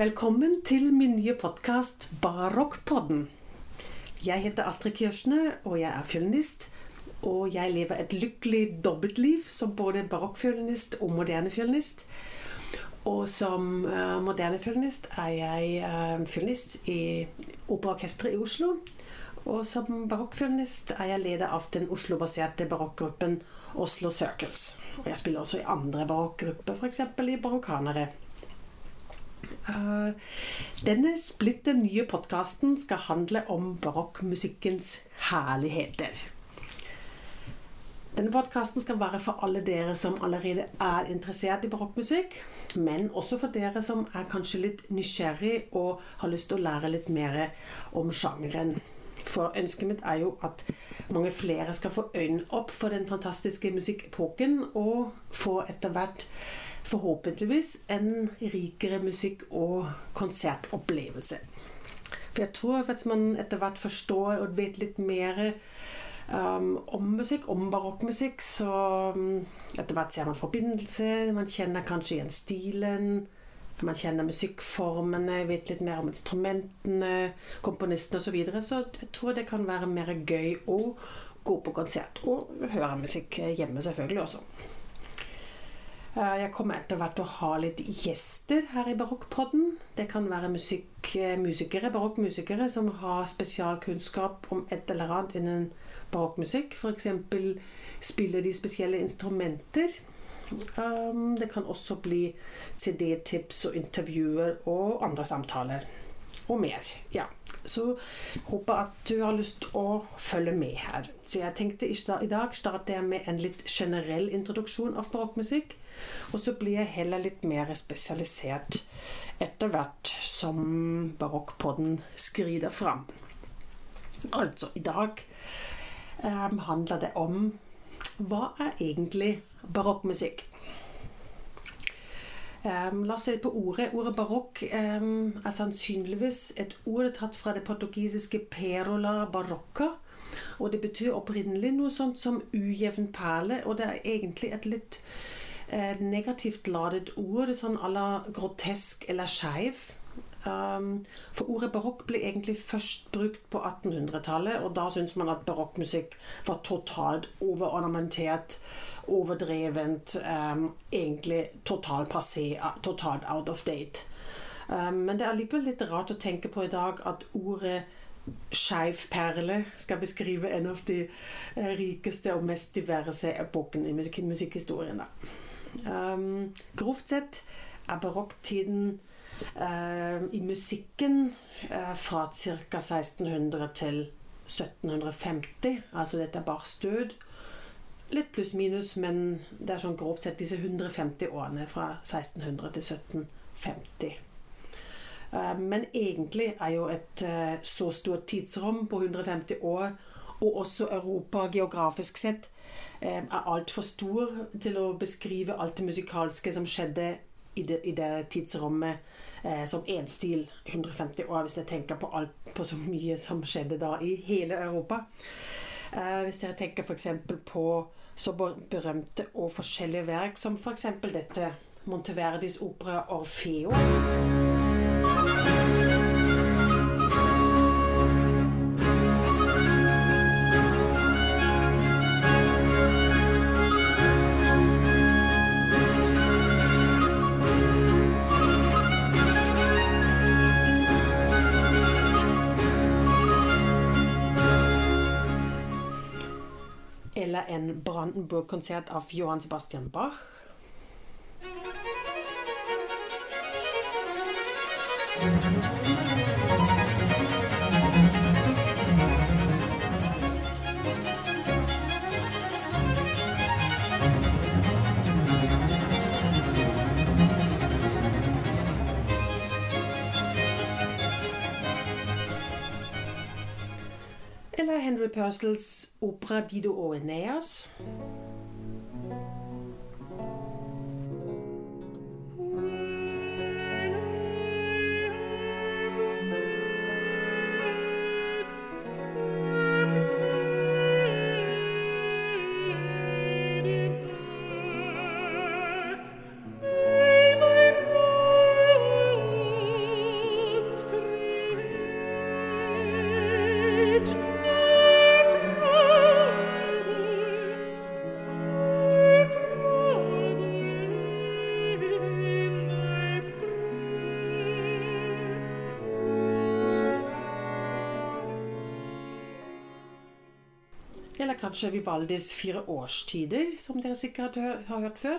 Velkommen til min nye podkast Barokkpodden. Jeg heter Astrid Kirschner, og jeg er fiolinist. Og jeg lever et lykkelig dobbeltliv som både barokkfiolinist og moderne fiolinist. Og som uh, moderne fiolinist er jeg uh, fiolinist i Operaorkesteret i Oslo. Og som barokkfiolinist er jeg leder av den Oslo-baserte barokkgruppen Oslo Circles. Og jeg spiller også i andre barokkgrupper, f.eks. i Barokkanere. Uh, denne splitter nye podkasten skal handle om barokkmusikkens herligheter. Denne podkasten skal være for alle dere som allerede er interessert i barokkmusikk, men også for dere som er kanskje litt nysgjerrig og har lyst til å lære litt mer om sjangeren. For ønsket mitt er jo at mange flere skal få øynene opp for den fantastiske musikkepoken, og få etter hvert forhåpentligvis en rikere musikk- og konsertopplevelse. For jeg tror at man etter hvert forstår og vet litt mer um, om musikk, om barokkmusikk, så um, etter hvert ser man forbindelse, man kjenner kanskje igjen stilen. Man kjenner musikkformene, vet litt mer om instrumentene, komponistene osv. Så, videre. så jeg tror det kan være mer gøy å gå på konsert og høre musikk hjemme, selvfølgelig også. Eh, jeg kommer etter hvert til å ha litt gjester her i Barokkpodden. Det kan være musikk, eh, musikere, barokkmusikere som har spesialkunnskap om et eller annet innen barokkmusikk. F.eks. spiller de spesielle instrumenter. Um, det kan også bli CD-tips og intervjuer og andre samtaler. Og mer. Ja. Så håper at du har lyst å følge med her. Så jeg tenkte i dag starter jeg med en litt generell introduksjon av barokkmusikk. Og så blir jeg heller litt mer spesialisert etter hvert som barokkpodden skrider fram. Altså, i dag um, handler det om hva er egentlig barokkmusikk? Um, la oss se på ordet. Ordet barokk um, er sannsynligvis et ord tatt fra det portugisiske 'perola barocca'. Og det betyr opprinnelig noe sånt som ujevn perle, og det er egentlig et litt et negativt ladet ord, sånn à la grotesk eller skeiv. Um, for ordet barokk ble egentlig først brukt på 1800-tallet, og da syntes man at barokkmusikk var totalt overornamentert, overdrevent, um, egentlig totalt passé, totalt out of date. Um, men det er likevel litt rart å tenke på i dag at ordet skeiv perle skal beskrive en av de eh, rikeste og mest diverse epokene i musikk musikkhistorien. Da. Um, grovt sett er barokktiden uh, i musikken uh, fra ca. 1600 til 1750. Altså dette er bare stød. Litt pluss-minus, men det er sånn grovt sett disse 150 årene fra 1600 til 1750. Uh, men egentlig er jo et så stort tidsrom på 150 år, og også Europa geografisk sett, er altfor stor til å beskrive alt det musikalske som skjedde i det, i det tidsrommet eh, som én stil 150 år, hvis jeg tenker på, alt, på så mye som skjedde da i hele Europa. Eh, hvis dere tenker f.eks. på så berømte og forskjellige verk som f.eks. dette Monteverdis opera 'Orfeo'. En Brandenburg-konsert av Johan Sebastian Bach. Purcells opera 'Dido og kanskje Vivaldis fire årstider, som dere sikkert har hørt før.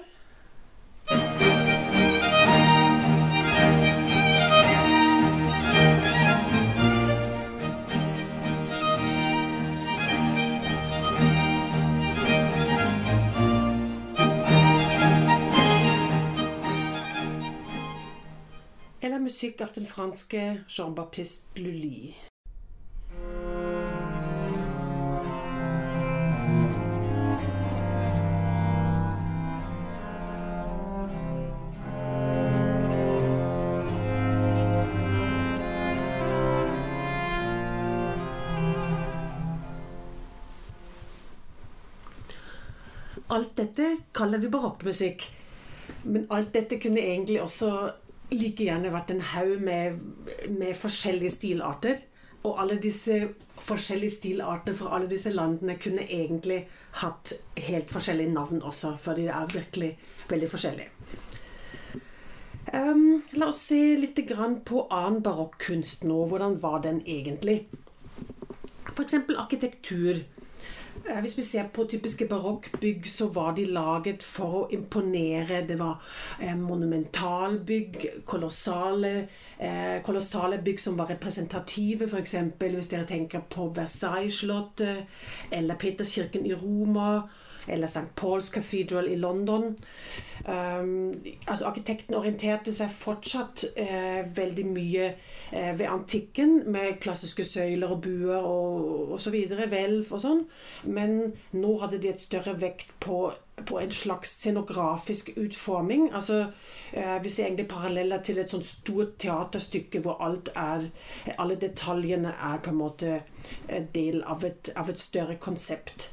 Eller musikk av den franske Jean-Baptiste Lully. Kaller det barokkmusikk. Men alt dette kunne egentlig også like gjerne vært en haug med, med, forskjellige stilarter. Og alle disse forskjellige stilarter fra alle disse landene kunne egentlig hatt helt forskjellige navn også, for de er virkelig veldig forskjellige. Um, la oss se litt på annen barokkunst nå. Hvordan var den egentlig? F.eks. arkitektur. Hvis vi ser på typiske barokkbygg, så var de laget for å imponere. Det var eh, monumentalbygg, kolossale, eh, kolossale bygg som var representative. F.eks. hvis dere tenker på Versailles-slottet eller Peterskirken i Roma eller St. Paul's Cathedral i London. Um, altså Arkitekten orienterte seg fortsatt eh, veldig mye ved antikken, med klassiske søyler og buer og osv., hvelv og sånn. Men nå hadde de et større vekt på, på en slags scenografisk utforming. altså eh, Vi ser egentlig paralleller til et sånt stort teaterstykke hvor alt er, alle detaljene er på en måte del av et, av et større konsept.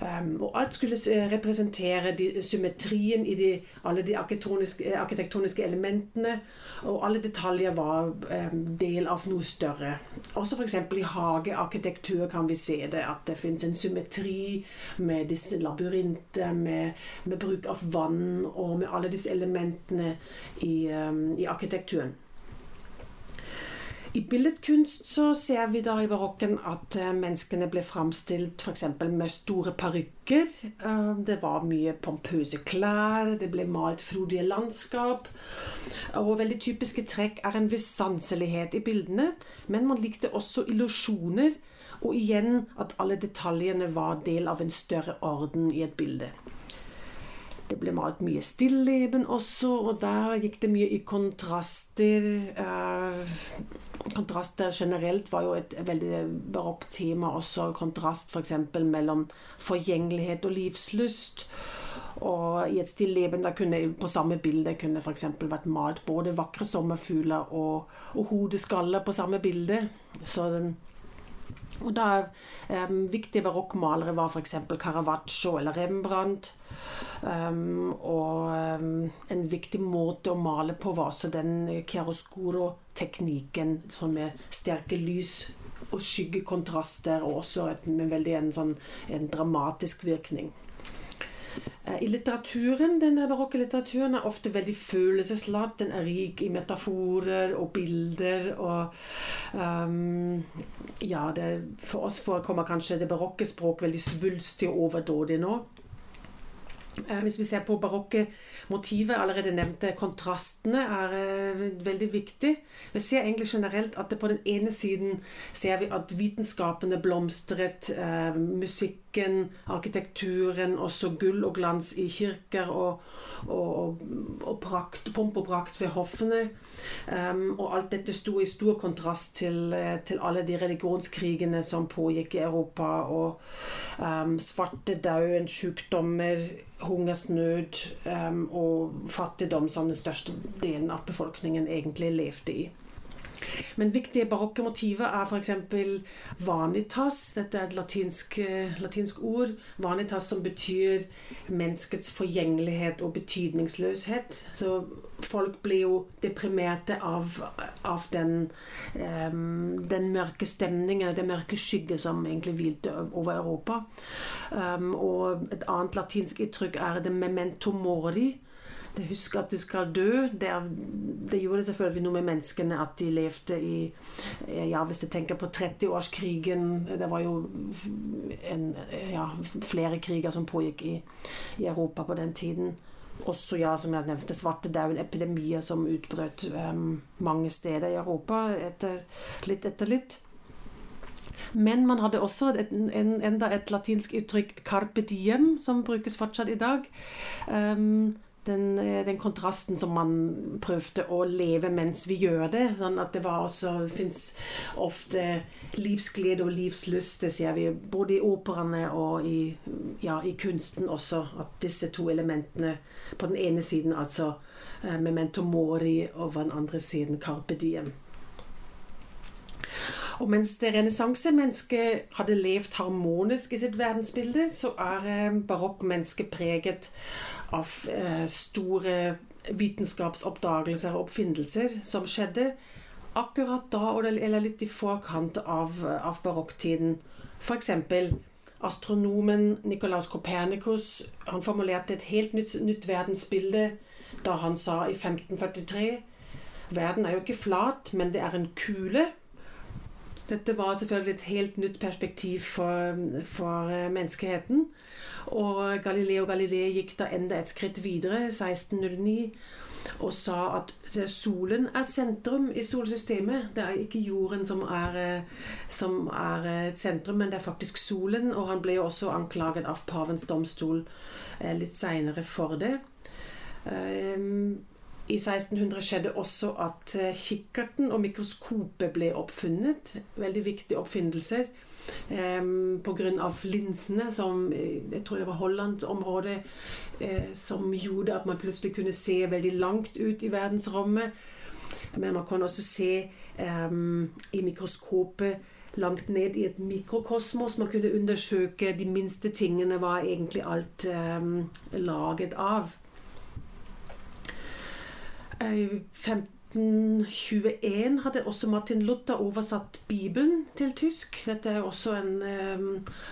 Um, og alt skulle representere de, symmetrien i de, alle de arkitektoniske, arkitektoniske, elementene. Og alle detaljer var um, del av noe større. Også f.eks. i hagearkitektur kan vi se det. At det fins en symmetri med disse labyrinter, med, med, bruk av vann og med alle disse elementene i, um, i arkitekturen. I billedkunst så ser vi da i barokken at eh, menneskene ble framstilt f.eks. med store parykker. Eh, det var mye pompøse klær, det ble malt frodige landskap. Og veldig typiske trekk er en viss sanselighet i bildene, men man likte også illusjoner. Og igjen at alle detaljene var del av en større orden i et bilde. Det ble malt mye stilleben også, og der gikk det mye i kontraster. Eh, kontraster generelt var jo et veldig barokt tema også. Kontrast f.eks. mellom forgjengelighet og livslyst. Og i et stilleben der kunne på samme bilde kunne f.eks. vært malt både vakre sommerfugler og, og hodeskaller på samme bilde. Så den og da um, Viktige barokkmalere var f.eks. Caravaggio eller Rembrandt. Um, og um, en viktig måte å male på var også den chiaroscuro-teknikken, sånn med sterke lys og skyggekontraster, og også med veldig en, sånn, en dramatisk virkning. Eh, I litteraturen, Den barokke litteraturen er ofte veldig følelsesladd. Den er rik i metaforer og bilder. og um, ja, det, For oss forekommer kanskje det barokke språk veldig svulstig og overdådig nå. Eh, hvis vi ser på barokke motivet, allerede nevnte kontrastene, er eh, veldig viktig. Vi ser egentlig generelt at på den ene siden ser vi at vitenskapene blomstret. Eh, musikken, arkitekturen, også gull og glans i kirker og, og, og prakt, pomp og prakt ved hoffene. Um, og alt dette sto i stor kontrast til, til, alle de religionskrigene som pågikk i Europa. Og um, svartedauden, sykdommer hungersnød um, og fattigdom som den største delen av befolkningen egentlig levde i. Men viktige barokke motiver er f.eks. vanitas. Dette er et latinsk, eh, latinsk, ord. Vanitas som betyr menneskets forgjengelighet og betydningsløshet. Så folk blir jo deprimerte av, av den, um, den, mørke stemningen, det mørke skygget som egentlig hvilte over Europa. Um, og et annet latinsk uttrykk er det memento mori det 'Husk at du skal dø', det, det, gjorde selvfølgelig noe med menneskene at de levde i Ja, hvis du tenker på 30-årskrigen Det var jo en, ja, flere kriger som pågikk i, i, Europa på den tiden. Også, ja, som jeg nevnte, svartedauden, epidemier som utbrøt um, mange steder i Europa etter, litt etter litt. Men man hadde også et, en, enda et latinsk uttrykk 'carpe diem', som brukes fortsatt i dag. Um, den, eh, den, kontrasten som man prøvde å leve mens vi gjør det. Sånn at det var også fins ofte livsglede og livslyst, det ser vi både i operaene og i, ja, i, kunsten også. At disse to elementene på den ene siden altså eh, memento mori, og på den andre siden carpe diem. Og mens det renessansemennesket hadde levd harmonisk i sitt verdensbilde, så er eh, barokkmennesket preget av eh, store vitenskapsoppdagelser og oppfinnelser som skjedde akkurat da, eller litt i forkant av, av barokktiden. F.eks. astronomen Nikolaus Kopernikus han formulerte et helt nytt, nytt verdensbilde da han sa i 1543 Verden er jo ikke flat, men det er en kule. Dette var selvfølgelig et helt nytt perspektiv for, for eh, menneskeheten. Og Galileo Galilei gikk da enda et skritt videre, 1609, og sa at solen er sentrum i solsystemet. Det er ikke jorden som er, eh, som er et sentrum, men det er faktisk solen. Og han ble jo også anklaget av pavens domstol litt seinere for det. I 1600 skjedde også at eh, kikkerten og mikroskopet ble oppfunnet. Veldig viktige oppfinnelser. Um, Pga. linsene, som eh, jeg tror det var Hollandsområdet, eh, som gjorde at man plutselig kunne se veldig langt ut i verdensrommet. Men man kan også se um, i mikroskopet langt ned i et mikrokosmos. Man kunne undersøke de minste tingene, hva egentlig alt um, laget av. 1521 hadde også Martin Luther oversatt Bibelen til tysk. Dette en,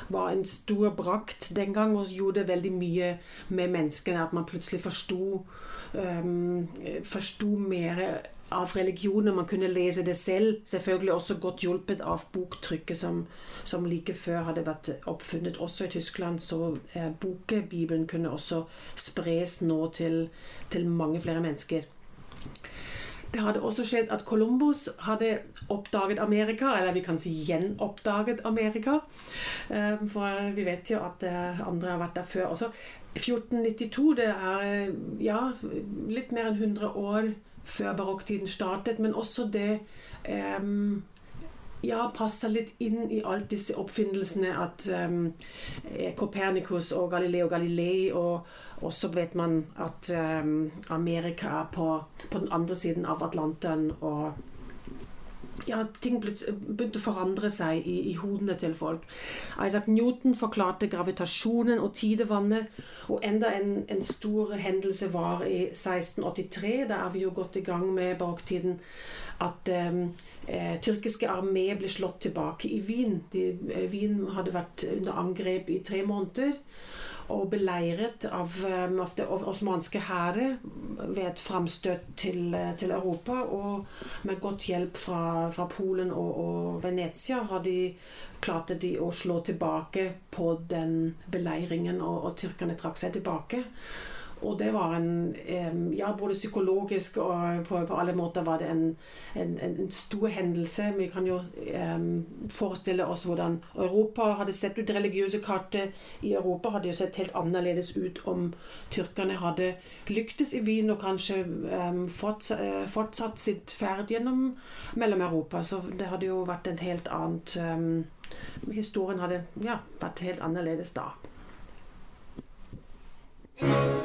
var en stor brakt den gang og gjorde veldig mye med menneskene. At man plutselig forsto um, forsto mer av religionen. Man kunne lese det selv. Selvfølgelig også godt hjulpet av boktrykket som, som like før hadde vært oppfunnet også i Tyskland. Så eh, bokebibelen kunne også spres nå til, til mange flere mennesker. Det hadde også skjedd at Columbus hadde oppdaget Amerika, eller vi kan si gjenoppdaget Amerika. Eh, for vi vet jo at eh, andre har vært der før også. 1492 det er eh, ja, litt mer enn 100 år før barokktiden startet, men også det um, ja, passer litt inn i alt disse oppfinnelsene at um, Copernicus og Galileo Galilei og og så vet man at um, Amerika er på, på, den andre siden av Atlanteren. Og ja, ting begynte å forandre seg i, i, hodene til folk. Isaac Newton forklarte gravitasjonen og tidevannet. Og enda en, en stor hendelse var i 1683. Da er vi jo godt i gang med baroktiden. At um, eh, tyrkiske armé ble slått tilbake i Wien. De, eh, Wien hadde vært under angrep i tre måneder og beleiret av, um, av det osmanske hæret ved et framstøt til, eh, til, Europa. Og med godt hjelp fra, fra Polen og, og, Venezia har de klarte de å slå tilbake på den beleiringen, og, og tyrkerne trakk seg tilbake. Og det var en Ja, både psykologisk og på, på alle måter var det en, en, en, stor hendelse. Vi kan jo um, forestille oss hvordan Europa hadde sett ut. Religiøse kartet i Europa hadde jo sett helt annerledes ut om tyrkerne hadde lyktes i Wien og kanskje um, fortsatt, uh, fortsatt, sitt ferd gjennom Mellom-Europa. Så det hadde jo vært en helt annet um, Historien hadde ja, vært helt annerledes da. Hvis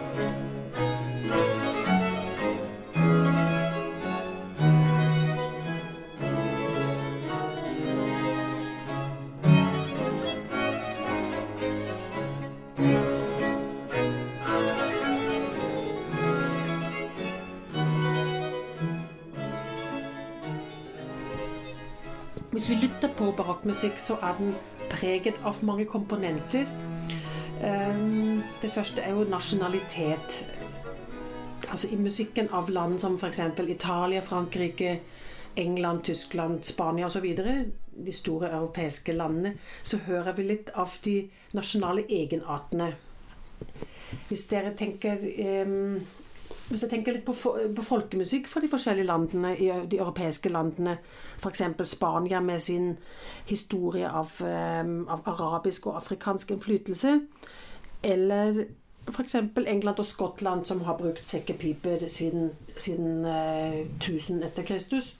på barokkmusikk, så er den preget av mange komponenter. Ehm, det første er jo nasjonalitet. altså i musikken av land som f.eks. Italia, Frankrike, England, Tyskland, Spania osv., de store europeiske landene, så hører vi litt av de nasjonale egenartene. Hvis dere tenker um, hvis jeg tenker litt på, på, folkemusikk fra de forskjellige landene, i de europeiske landene, f.eks. Spania med sin historie av, um, av, arabisk og afrikansk innflytelse, eller f.eks. England og Skottland, som har brukt sekkepiper siden, siden eh, 1000 etter Kristus.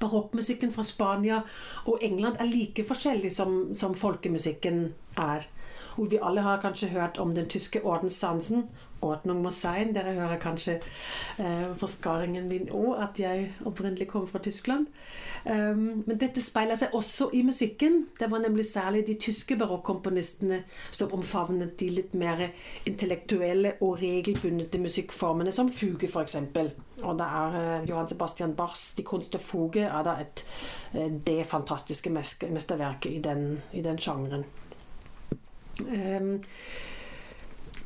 Barokkmusikken fra Spania og England er like forskjellig som, som folkemusikken er. Og vi alle har kanskje hørt om den tyske ordenssansen Ordnung må sein. Dere hører kanskje eh, forskaringen min òg, at jeg opprinnelig kommer fra Tyskland. Um, men dette speiler seg også i musikken. Det var nemlig særlig de tyske barokkomponistene som omfavnet de litt mer intellektuelle og regelbundne musikkformene, som fuge f.eks. Og det er eh, Johan Sebastian Bachs 'De Kunst og Fuge' er da et, uh, det fantastiske mesterverket i den, i den sjangeren. Um,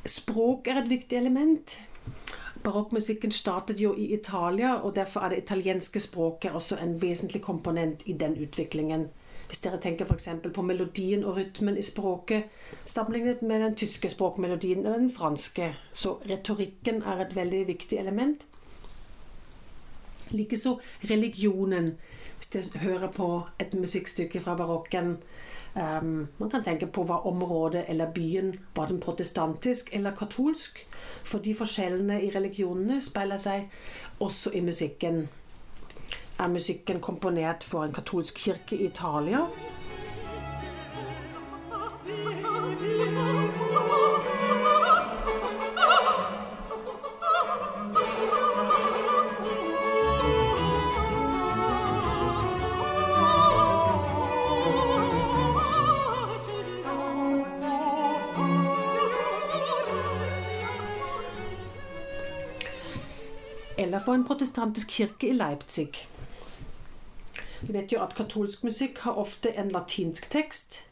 Språk er et viktig element. Barokkmusikken startet jo i Italia, og derfor er det italienske språket også en vesentlig komponent i den utviklingen. Hvis dere tenker f.eks. på melodien og rytmen i språket sammenlignet med den tyske språkmelodien eller den franske, så retorikken er et veldig viktig element. Likeså religionen. Hvis dere hører på et musikkstykke fra barokken, Um, man kan tenke på hva området eller byen var den protestantisk eller katolsk. For de forskjellene i religionene speiler seg også i musikken. Er musikken komponert for en katolsk kirke i Italia? Eller for en protestantisk kirke i Leipzig. Vi vet jo at katolsk musikk har ofte en latinsk tekst,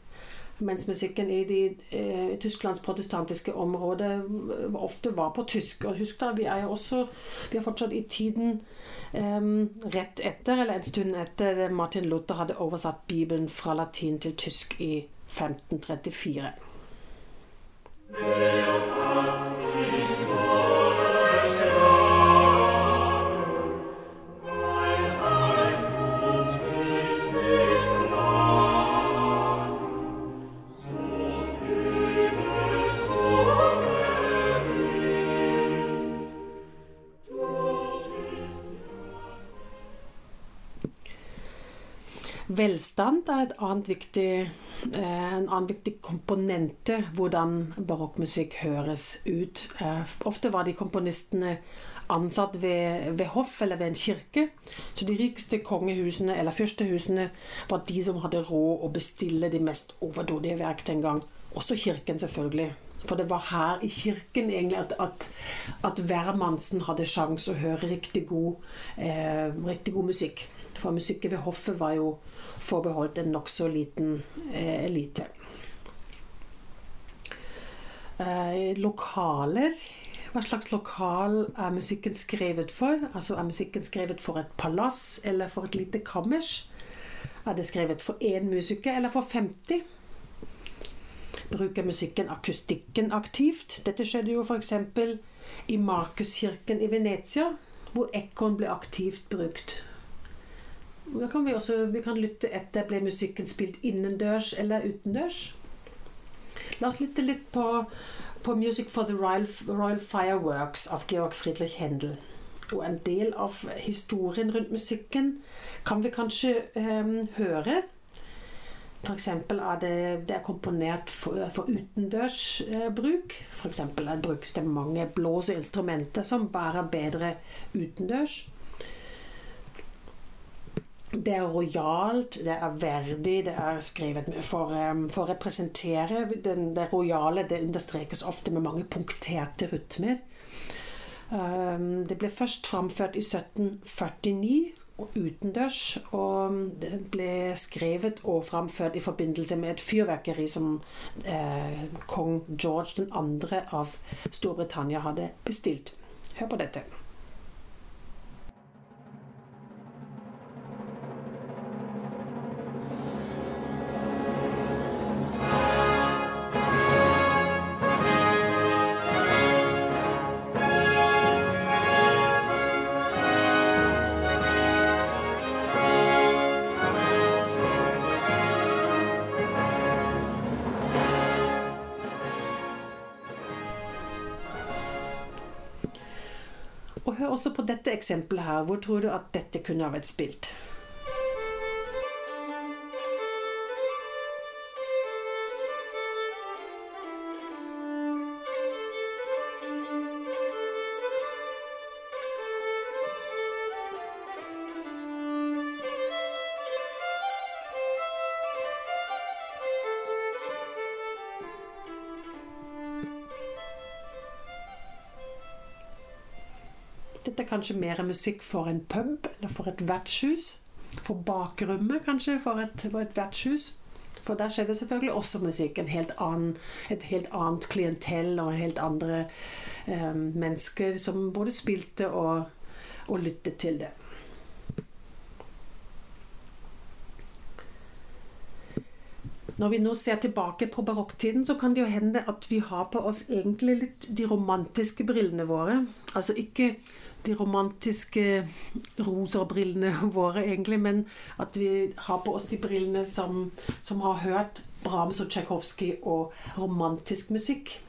mens musikken i de, eh, Tysklands protestantiske områder ofte var på tysk. Og husk da, vi er jo også Vi er fortsatt i tiden eh, rett etter, eller en stund etter Martin Luther hadde oversatt Bibelen fra latin til tysk i 1534. Velstand er viktig, eh, en annen viktig komponente hvordan barokkmusikk høres ut. Eh, ofte var de komponistene ansatt ved, ved, hoff eller ved en kirke. Så de rikeste kongehusene eller fyrstehusene var de som hadde råd å bestille de mest overdådige verk den gang. Også kirken, selvfølgelig. For det var her i kirken egentlig at, at, at hvermannsen hadde sjanse å høre riktig god, eh, riktig god musikk. For musikken ved hoffet var jo forbeholdt en nokså liten eh, elite. Eh, lokaler Hva slags lokal er musikken skrevet for? Altså Er musikken skrevet for et palass eller for et lite kammers? Er det skrevet for én musiker eller for 50? Bruker musikken akustikken aktivt? Dette skjedde jo f.eks. i Markuskirken i Venezia, hvor ekorn ble aktivt brukt. Da kan vi også vi kan lytte etter ble musikken spilt innendørs eller utendørs. La oss lytte litt på, på 'Music for the Royal, Royal Fireworks' av Georg Friedrich Händel. Og en del av historien rundt musikken kan vi kanskje um, høre. F.eks. er det, det er komponert for, for utendørs uh, bruk. F.eks. brukes det mange blåseinstrumenter som bærer bedre utendørs. Det er rojalt, det er verdig, det er skrevet for, for å representere den, det rojale. Det understrekes ofte med mange punkterte rytmer. Um, det ble først framført i 1749 og utendørs. Og det ble skrevet og framført i forbindelse med et fyrverkeri som eh, kong George 2. av Storbritannia hadde bestilt. Hør på dette. Dette eksempelet her. Hvor tror du at dette kunne ha vært spilt? Kanskje mer musikk for en pub eller for et vertshus. For bakrommet, kanskje, for et, for et vertshus. For der skjedde selvfølgelig også musikk. Helt annen, et helt annet klientell og helt andre eh, mennesker som både spilte og, og lyttet til det. Når vi nå ser tilbake på barokktiden, så kan det jo hende at vi har på oss egentlig litt de romantiske brillene våre. Altså ikke de romantiske rosa-brillene våre, egentlig, men at vi har på oss de brillene som, som har hørt Brahms og Tsjajkovskij og romantisk musikk.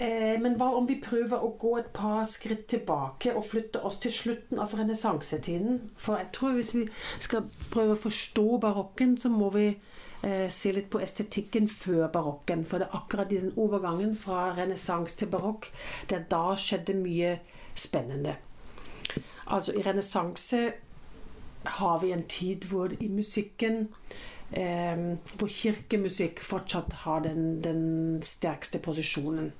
Eh, men hva om vi prøver å gå et par skritt tilbake og flytte oss til slutten av renessansetiden? For jeg tror hvis vi skal prøve å forstå barokken, så må vi eh, se litt på estetikken før barokken. For det er akkurat i den overgangen fra renessanse til barokk der da skjedde mye spennende. Altså i renessanse har vi en tid hvor i musikken eh, hvor kirkemusikk fortsatt har den, den sterkeste posisjonen.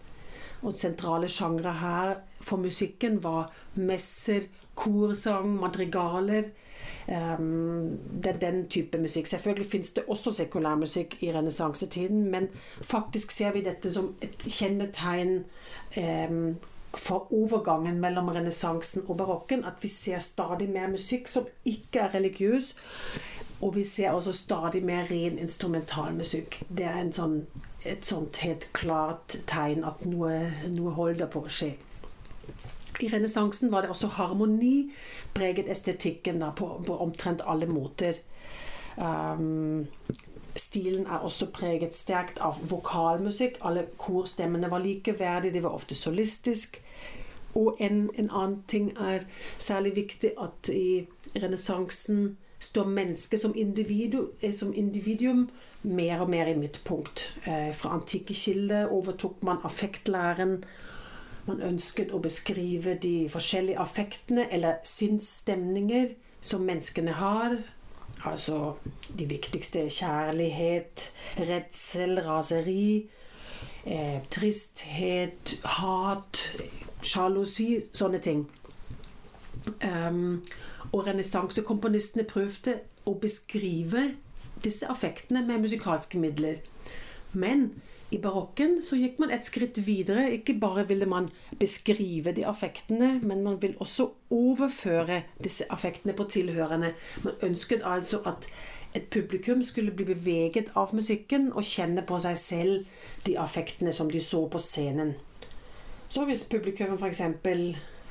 Og sentrale sjangre her for musikken var messer, korsang, madrigaler. Um, det er den type musikk. Selvfølgelig fins det også sekulærmusikk i renessansetiden, men faktisk ser vi dette som et kjennetegn um, for overgangen mellom renessansen og barokken. At vi ser stadig mer musikk som ikke er religiøs. Og vi ser også stadig mer ren instrumentalmusikk. Det er sånn et sånt helt klart tegn at noe, noe holder på å skje. I renessansen var det også harmoni preget estetikken da, på, på, omtrent alle måter. Um, stilen er også preget sterkt av vokalmusikk. Alle korstemmene var likeverdige, de var ofte solistisk. Og en, en annen ting er særlig viktig at i renessansen står mennesket som, individu, som individuum mer og mer i midtpunkt. Eh, fra antikke kilder overtok man affektlæren. Man ønsket å beskrive de forskjellige affektene eller sinnsstemninger som menneskene har. Altså de viktigste er kjærlighet, redsel, raseri, eh, tristhet, hat, sjalusi, sånne ting. Um, og renessansekomponistene prøvde å beskrive disse affektene med musikalske midler. Men i barokken så gikk man et skritt videre. Ikke bare ville man beskrive de affektene, men man vil også overføre disse affektene på tilhørende. Man ønsket altså at et publikum skulle bli beveget av musikken og kjenne på seg selv de affektene som de så på scenen. Så hvis publikum f.eks.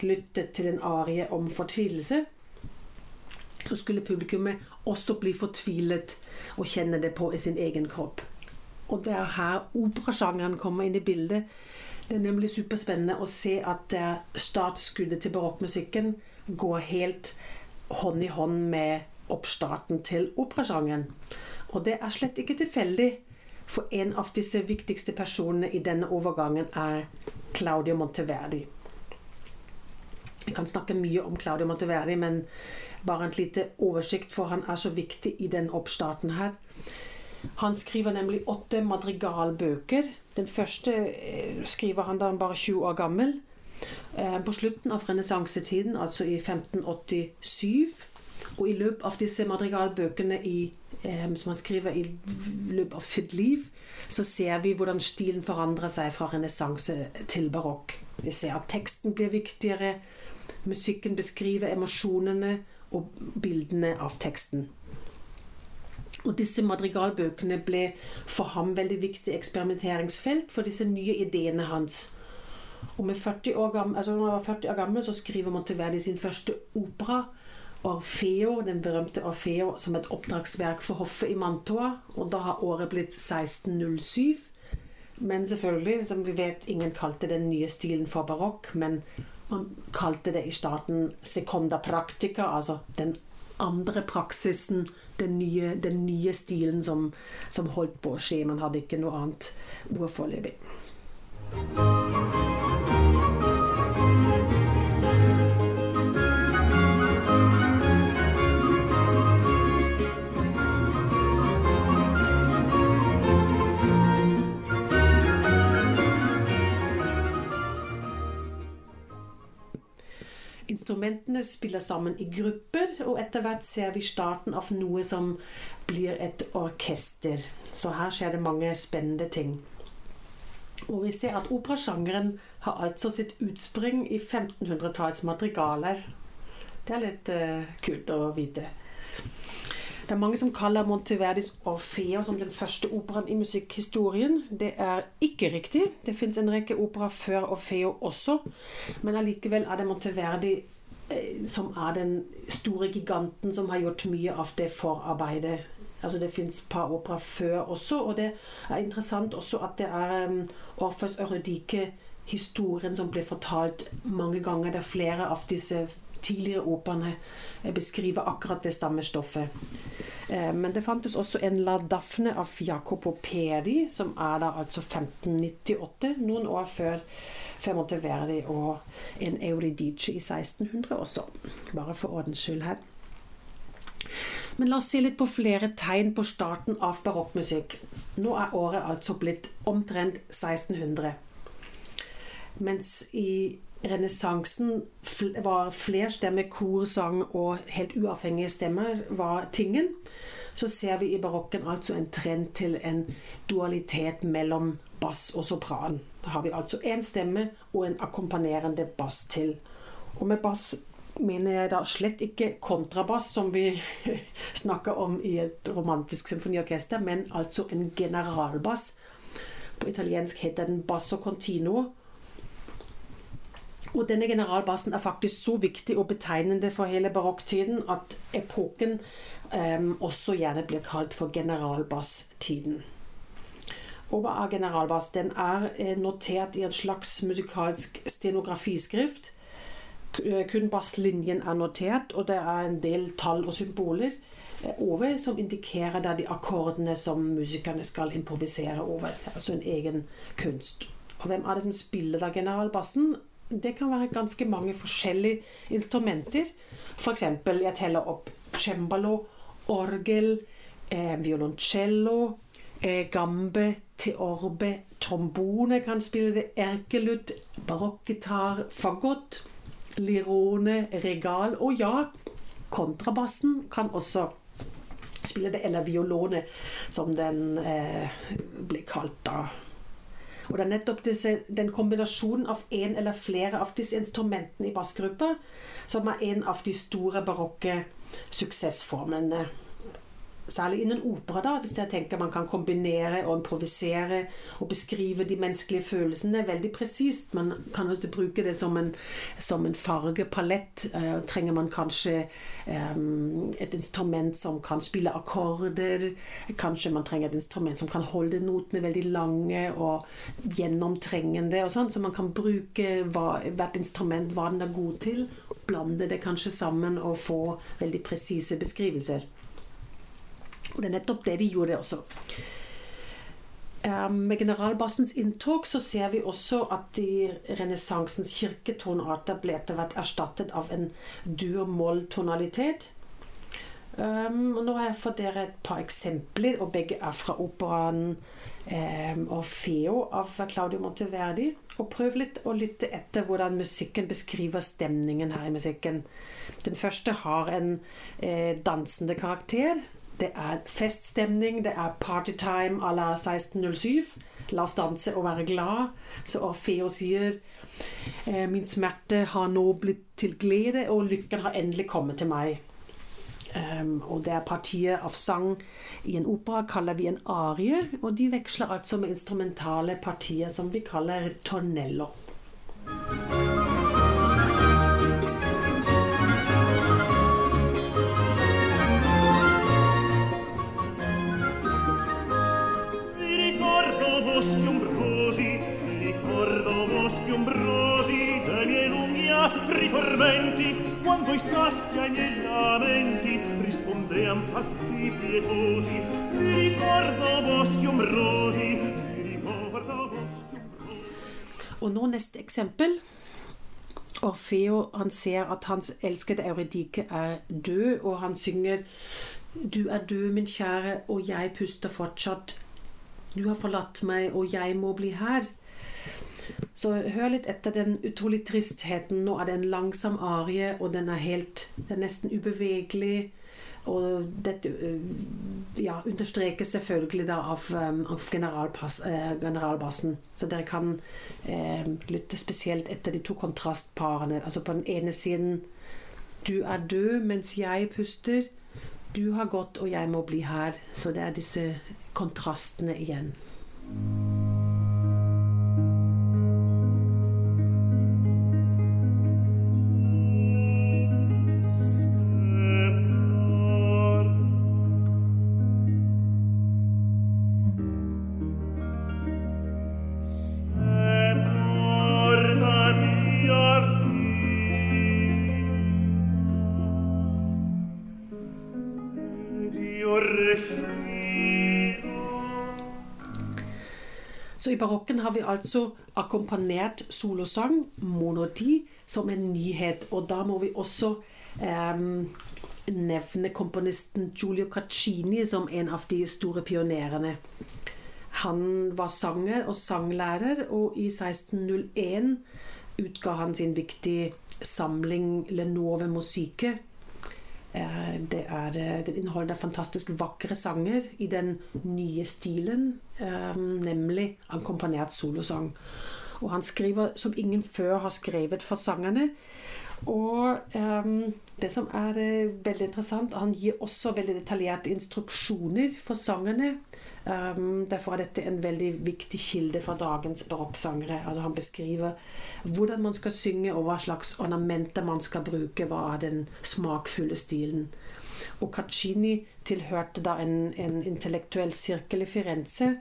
lyttet til en arie om fortvilelse, så skulle publikummet også bli fortvilet og kjenne det på i sin egen kropp. Og det er her operasjangeren kommer inn i bildet. Det er nemlig superspennende å se at startskuddet til barokkmusikken går helt hånd i hånd med oppstarten til operasjangeren. Og det er slett ikke tilfeldig, for en av disse viktigste personene i denne overgangen er Claudio Monteverdi. Jeg kan snakke mye om Claudio Monteverdi, men bare en lite oversikt, for han er så viktig i den oppstarten her. Han skriver nemlig åtte madrigalbøker. Den første eh, skriver han da han bare 20 år gammel. Eh, på slutten av renessansetiden, altså i 1587. Og i løpet av disse madrigalbøkene i, eh, som han skriver i løpet av sitt liv, så ser vi hvordan stilen forandrer seg fra renessanse til barokk. Vi ser at teksten blir viktigere. Musikken beskriver emosjonene og bildene av teksten. Og disse madrigalbøkene ble for ham veldig viktig eksperimenteringsfelt for disse nye ideene hans. Og med 40 år gammel, altså når han var 40 år gammel, så skriver Monteverdi sin første opera, Orfeo, den berømte Orfeo, som et oppdragsverk for hoffet i Mantua. Og da har året blitt 1607. Men selvfølgelig, som vi vet, ingen kalte den nye stilen for barokk. Men man kalte det i starten seconda practica, altså den andre praksisen, den nye, den nye stilen som, som, holdt på å skje. Man hadde ikke noe annet ord foreløpig. Instrumentene spiller sammen i grupper, og etter hvert ser vi starten av noe som blir et orkester. Så her skjer det mange spennende ting. Og vi ser at operasjangeren har altså sitt utspring i 1500-tallets madrigaler. Det er litt uh, kult å vite. Det er mange som kaller Monteverdis Orfeo som den første operaen i musikkhistorien. Det er ikke riktig. Det fins en rekke operaer før Orfeo også. Men allikevel er det Monteverdi eh, som er den store giganten som har gjort mye av det forarbeidet. Altså Det fins par operaer før også, og det er interessant også at det er um, Orfeus Eurydike historien som blir fortalt mange ganger. Det er flere av disse tidligere operaene beskriver akkurat det stammestoffet. Eh, men det fantes også en La Daphne av Jacopo Pedi, som er da altså 1598, noen år før Femonte Verdi og en Euridice i 1600 også. Bare for ordens skyld her. Men la oss se litt på flere tegn på starten av barokkmusikk. Nå er året altså blitt omtrent 1600. Mens i renessansen var flerstemme, korsang og helt uavhengige stemmer var tingen, så ser vi i barokken altså en trend til en dualitet mellom bass og sopran. Da har vi altså én stemme og en akkompagnerende bass til. Og med bass mener jeg da slett ikke kontrabass, som vi snakker om i et romantisk symfoniorkester, men altså en generalbass. På italiensk heter den basso continuo og denne generalbassen er faktisk så viktig og betegnende for hele barokktiden at epoken um, også gjerne blir kalt for generalbasstiden. Og hva er generalbass? Den er eh, notert i en slags musikalsk stenografiskrift. Eh, kun basslinjen er notert, og det er en del tall og symboler eh, over som indikerer de akkordene som musikerne skal improvisere over. Altså en egen kunst. Og hvem er det som spiller da generalbassen? Det kan være ganske mange forskjellige instrumenter. F.eks. jeg teller opp cembalo, orgel, eh, violoncello, eh, gambe, teorbe, trombone kan spille det, erkelutt, barokkgitar, fagott, lirone, regal og ja, kontrabassen kan også spille det, eller violone, som den eh, blir kalt da og det er nettopp disse, den kombinasjonen av en eller flere av disse instrumentene i bassgruppa som er en av de store barokke suksessformene Særlig innen opera, da, hvis jeg tenker man kan kombinere og improvisere og beskrive de menneskelige følelsene veldig presist. Man kan også bruke det som en, som en fargepalett. Eh, trenger man kanskje eh, et instrument som kan spille akkorder. Kanskje man trenger et instrument som kan holde notene veldig lange og gjennomtrengende. og sånn, Så man kan bruke hva, hvert instrument hva den er god til. Blande det kanskje sammen og få veldig presise beskrivelser. Og det er nettopp det de gjorde også. Ehm, med generalbassens inntog så ser vi også at de renessansens kirketonarter ble etter hvert erstattet av en dur-moll-tonalitet. Um, og nå har jeg fått dere et par eksempler, og begge er fra operaen um, Orfeo av Claudio Monteverdi. Og prøv litt å lytte etter hvordan musikken beskriver stemningen her i musikken. Den første har en eh, dansende karakter. Det er feststemning, det er partytime à la 1607. La oss danse og være glad. Så Orfeo sier Eh, min smerte har nå blitt til glede, og lykken har endelig kommet til meg. Um, og det er partiet av sang i en opera kaller vi en arie, og de veksler altså med instrumentale partier som vi kaller tornello. Tormenti quando i sassi ai miei lamenti rispondean fatti pietosi vi ricordo boschi ombrosi vi ricordo boschi ombrosi Og nå neste eksempel. Orfeo han ser at hans elskede Euridike er død, og han synger Du er død, min kjære, og jeg puster fortsatt. Du har forlatt meg, og jeg må bli her. Så hør litt etter den utrolig tristheten. Nå er det en langsom arie, og den er helt Den er nesten ubevegelig. Og dette ja, understrekes selvfølgelig da av, av generalpass, eh, generalbassen. Så dere kan eh, lytte spesielt etter de to kontrastparene. Altså på den ene siden Du er død mens jeg puster. Du har gått, og jeg må bli her. Så det er disse kontrastene igjen. Har vi altså akkompagnert solosang, monodi, som en nyhet. Og da må vi også um, nevne komponisten Giulio Caccini som en av de store pionerene. Han var sanger og sanglærer, og i 1601 utga han sin viktige samling Lenove Musique det, er, det inneholder fantastisk vakre sanger i den nye stilen, nemlig akkompagnert solosang. Og han skriver som ingen før har skrevet for sangerne. Og um, det som er veldig interessant, han gir også veldig detaljerte instruksjoner for sangerne. Um, derfor er dette en veldig viktig kilde for dagens barokksangere. Altså han beskriver hvordan man skal synge, og hva slags ornamenter man skal bruke. Hva er den smakfulle stilen. Og Caccini tilhørte da en, en intellektuell sirkel i Firenze.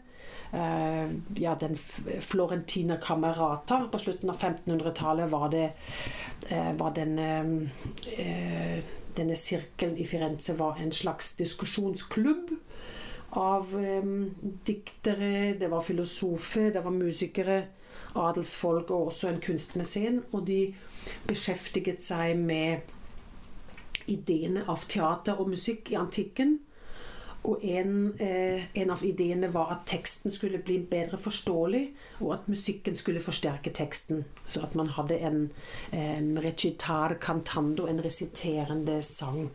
Uh, ja, den Florentina Camerata. På slutten av 1500-tallet var det uh, var denne, uh, Denne sirkelen i Firenze var en slags diskusjonsklubb av um, diktere, det var filosofer, det var musikere, adelsfolk og også en kunstmesen. Og de beskjeftiget seg med ideene av teater og musikk i antikken. Og en, eh, en, av ideene var at teksten skulle bli bedre forståelig, og at musikken skulle forsterke teksten. Så at man hadde en, en recitar cantando, en resiterende sang.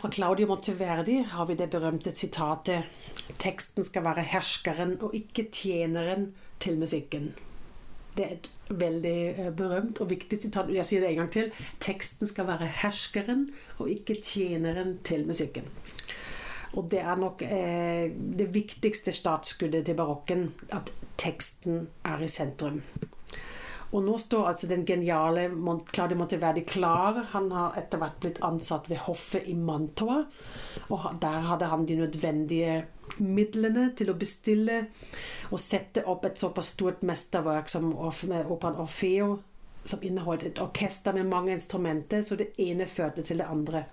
Fra Claudio Monteverdi har vi det berømte sitatet 'Teksten skal være herskeren og ikke tjeneren til musikken'. Det er et veldig eh, berømt og viktig sitat. Jeg sier det en gang til. Teksten skal være herskeren og ikke tjeneren til musikken. Og det er nok eh, det viktigste startskuddet til barokken. At teksten er i sentrum. Og nå står altså den geniale Claudio Monteverdi klar. Han har etter hvert blitt ansatt ved hoffet i Mantua. Og der hadde han de nødvendige midlene til å bestille og sette opp et såpass stort mesterverk som operaen Orfeo, som inneholdt et orkester med mange instrumenter, så det ene førte til det andre.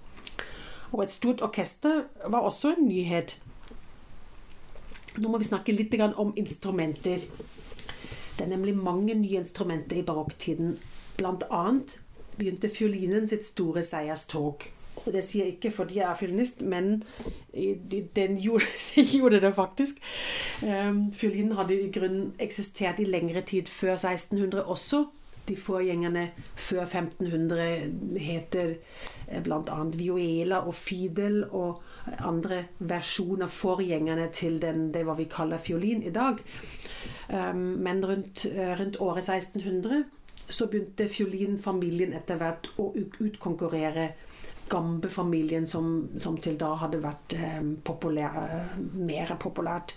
Og et stort orkester var også en nyhet. Nå må vi snakke litt om instrumenter. Det er nemlig mange nye instrumenter i barokktiden. Blant annet begynte fiolinen sitt store seierstog. Og det sier jeg ikke fordi jeg er fiolinist, men den gjorde, den gjorde det faktisk. Um, fiolinen hadde i grunnen eksistert i lengre tid før 1600 også. De forgjengerne før 1500 heter eh, bl.a. vioela og fidel og andre versjoner, forgjengerne til den, det hva vi kaller fiolin i dag. Um, men rundt, eh, rundt, året 1600 så begynte fiolinfamilien etter hvert å utkonkurrere Gambe-familien, som, som, til da hadde vært um, populær, mer populært.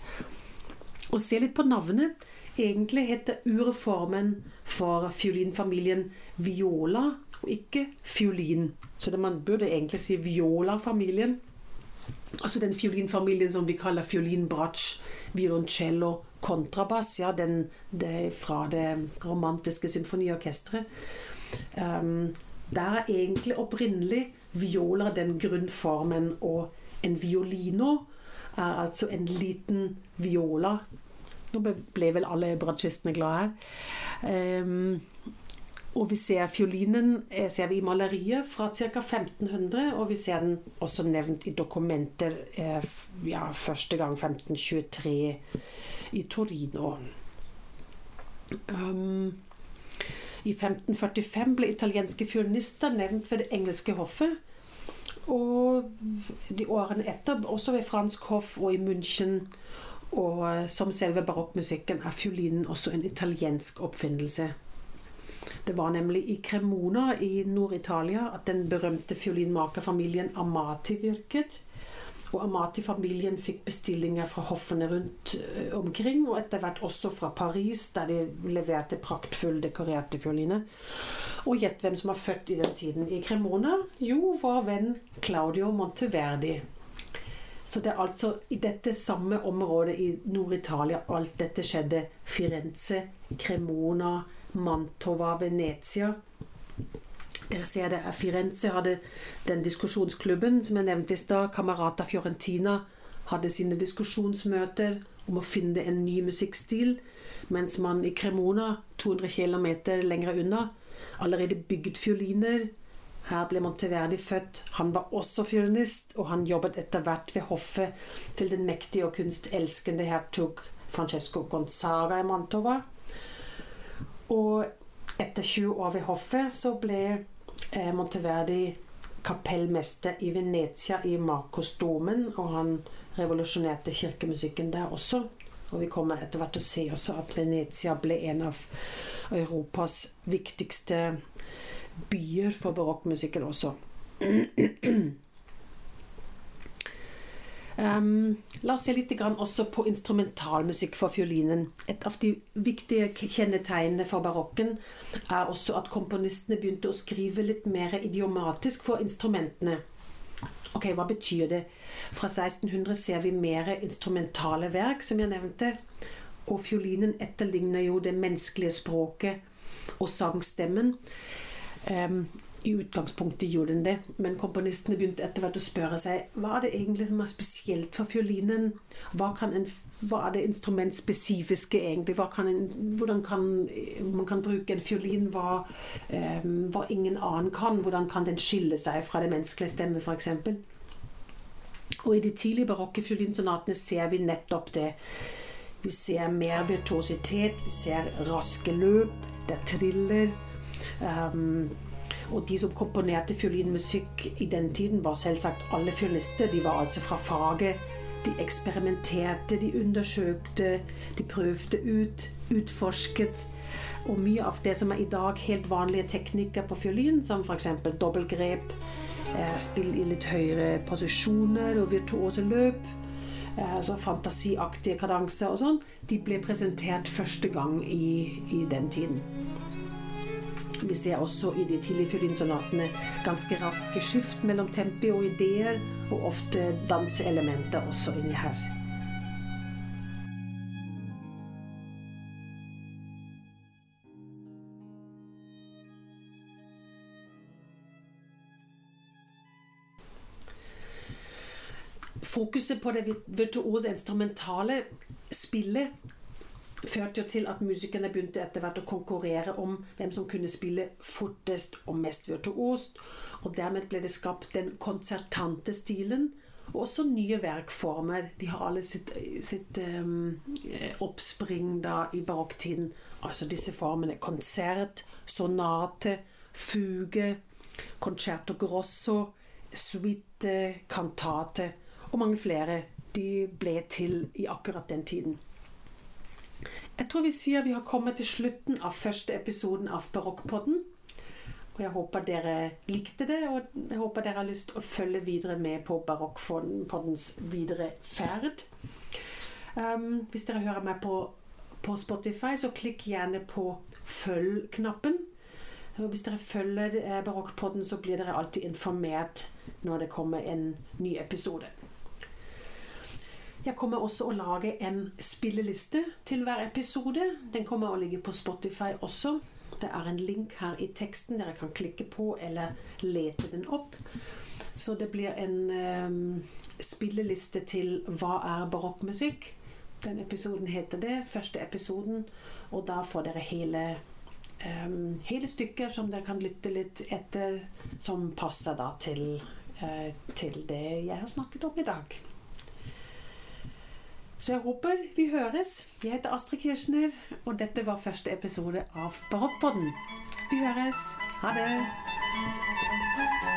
Og se litt på navnet. Egentlig heter urformen for fiolinfamilien viola, og ikke fiolin. Så det, man burde egentlig si viola-familien. Altså den fiolinfamilien som vi kaller fiolin, bratsch, violoncello, kontrabass. Ja, den, det fra det romantiske symfoniorkesteret. Um, der er egentlig opprinnelig violer den grunnformen, og en violino er altså en liten viola. Nå ble vel alle bratsjistene glade her. Um, og vi ser fiolinen eh, ser vi i maleriet fra ca. 1500, og vi ser den også nevnt i dokumenter eh, ja, første gang 1523 i Torino. Um, I 1545 ble italienske fiolinister nevnt ved det engelske hoffet. Og de årene etter, også ved fransk hoff og i München, og eh, som selve barokkmusikken, er fiolinen også en italiensk oppfinnelse. Det var nemlig i Cremona i Nord-Italia at den berømte fiolinmakerfamilien Amati virket. Og Amati-familien fikk bestillinger fra hoffene rundt eh, omkring, og etter hvert også fra Paris, der de leverte praktfull dekorerte fioliner. Og gjett hvem som var født i den tiden i Cremona? Jo, vår venn Claudio Monteverdi. Så det er altså i dette samme området i Nord-Italia alt dette skjedde. Firenze, Cremona, Mantova, Venezia. Dere ser det. Firenze hadde den diskusjonsklubben som jeg nevnte i stad. Camarata Fiorentina hadde sine diskusjonsmøter om å finne en ny musikkstil. Mens man i Cremona, 200 km lenger unna, allerede bygget fioliner. Her ble Monteverdi født. Han var også fiolinist, og han jobbet etter hvert ved hoffet til den mektige og kunstelskende hertug Francesco Gonzaga i Mantova. Og etter 20 år ved hoffet så ble eh, Monteverdi kapellmester i Venezia i Marcosdomen, og han revolusjonerte kirkemusikken der også. Og vi kommer etter hvert til å se også at Venezia ble en av Europas viktigste byer for barokkmusikken også. Um, la oss se litt også på instrumentalmusikk for fiolinen. Et av de viktige kjennetegnene for barokken er også at komponistene begynte å skrive litt mer idiomatisk for instrumentene. Ok, Hva betyr det? Fra 1600 ser vi mer instrumentale verk, som jeg nevnte. Og fiolinen etterligner jo det menneskelige språket og sangstemmen. Um, i utgangspunktet gjorde den det, men komponistene begynte etter hvert å spørre seg hva er det egentlig som er spesielt for fiolinen. Hva, en, hva er det instrumentspesifiske egentlig? Kan en, hvordan kan man kan bruke en fiolin hva, eh, hva, ingen annen kan? Hvordan kan den skille seg fra det menneskelige stemme, f.eks.? Og i de tidlige barokke fiolinsonatene ser vi nettopp det. Vi ser mer virtuositet, vi ser raske løp, det triller. Um, Og de som komponerte fiolinmusikk i den tiden, var selvsagt alle fiolinister. De var altså fra faget. De eksperimenterte, de undersøkte, de prøvde ut, utforsket. Og mye av det som er i dag helt vanlige teknikker på fiolin, som f.eks. dobbeltgrep, eh, spill i litt høyere posisjoner og virtuose løp, eh, altså fantasiaktige kadanser og sånn, de ble presentert første gang i, i den tiden. Vi ser også i de tidlige fiolinsonatene ganske raske skift mellom tempi og ideer, og ofte danseelementer også inni her. Fokuset på det virtuose instrumentale spillet førte jo til at musikerne begynte etter hvert å konkurrere om hvem som kunne spille fortest og mest virtuost. Og dermed ble det skapt den konsertante stilen. Og også nye verkformer. De har alle sitt, sitt um, oppspring da i barokktiden. Altså disse formene. Konsert, sonate, fuge, concerto grosso, suite, kantate og mange flere. De ble til i akkurat den tiden. Jeg tror vi sier vi har kommet til slutten av første episoden av Barokkpodden. Og jeg håper dere likte det, og jeg håper dere har lyst til å følge videre med på Barokkpoddens videre ferd. Um, hvis dere hører meg på, på, Spotify, så klikk gjerne på følg-knappen. Hvis dere følger eh, Barokkpodden, så blir dere alltid informert når det kommer en ny episode. Jeg kommer også å lage en spilleliste til hver episode. Den kommer å ligge på Spotify også. Det er en link her i teksten dere kan klikke på eller lete den opp. Så det blir en um, spilleliste til 'Hva er barokkmusikk?' Den episoden heter det. Første episoden. Og da får dere hele, um, hele stykker som dere kan lytte litt etter, som passer da til, uh, til det jeg har snakket om i dag. Så jeg håper vi høres. Jeg heter Astrid Kirchner, og dette var første episode av Barokkpodden. Vi høres. Ha det.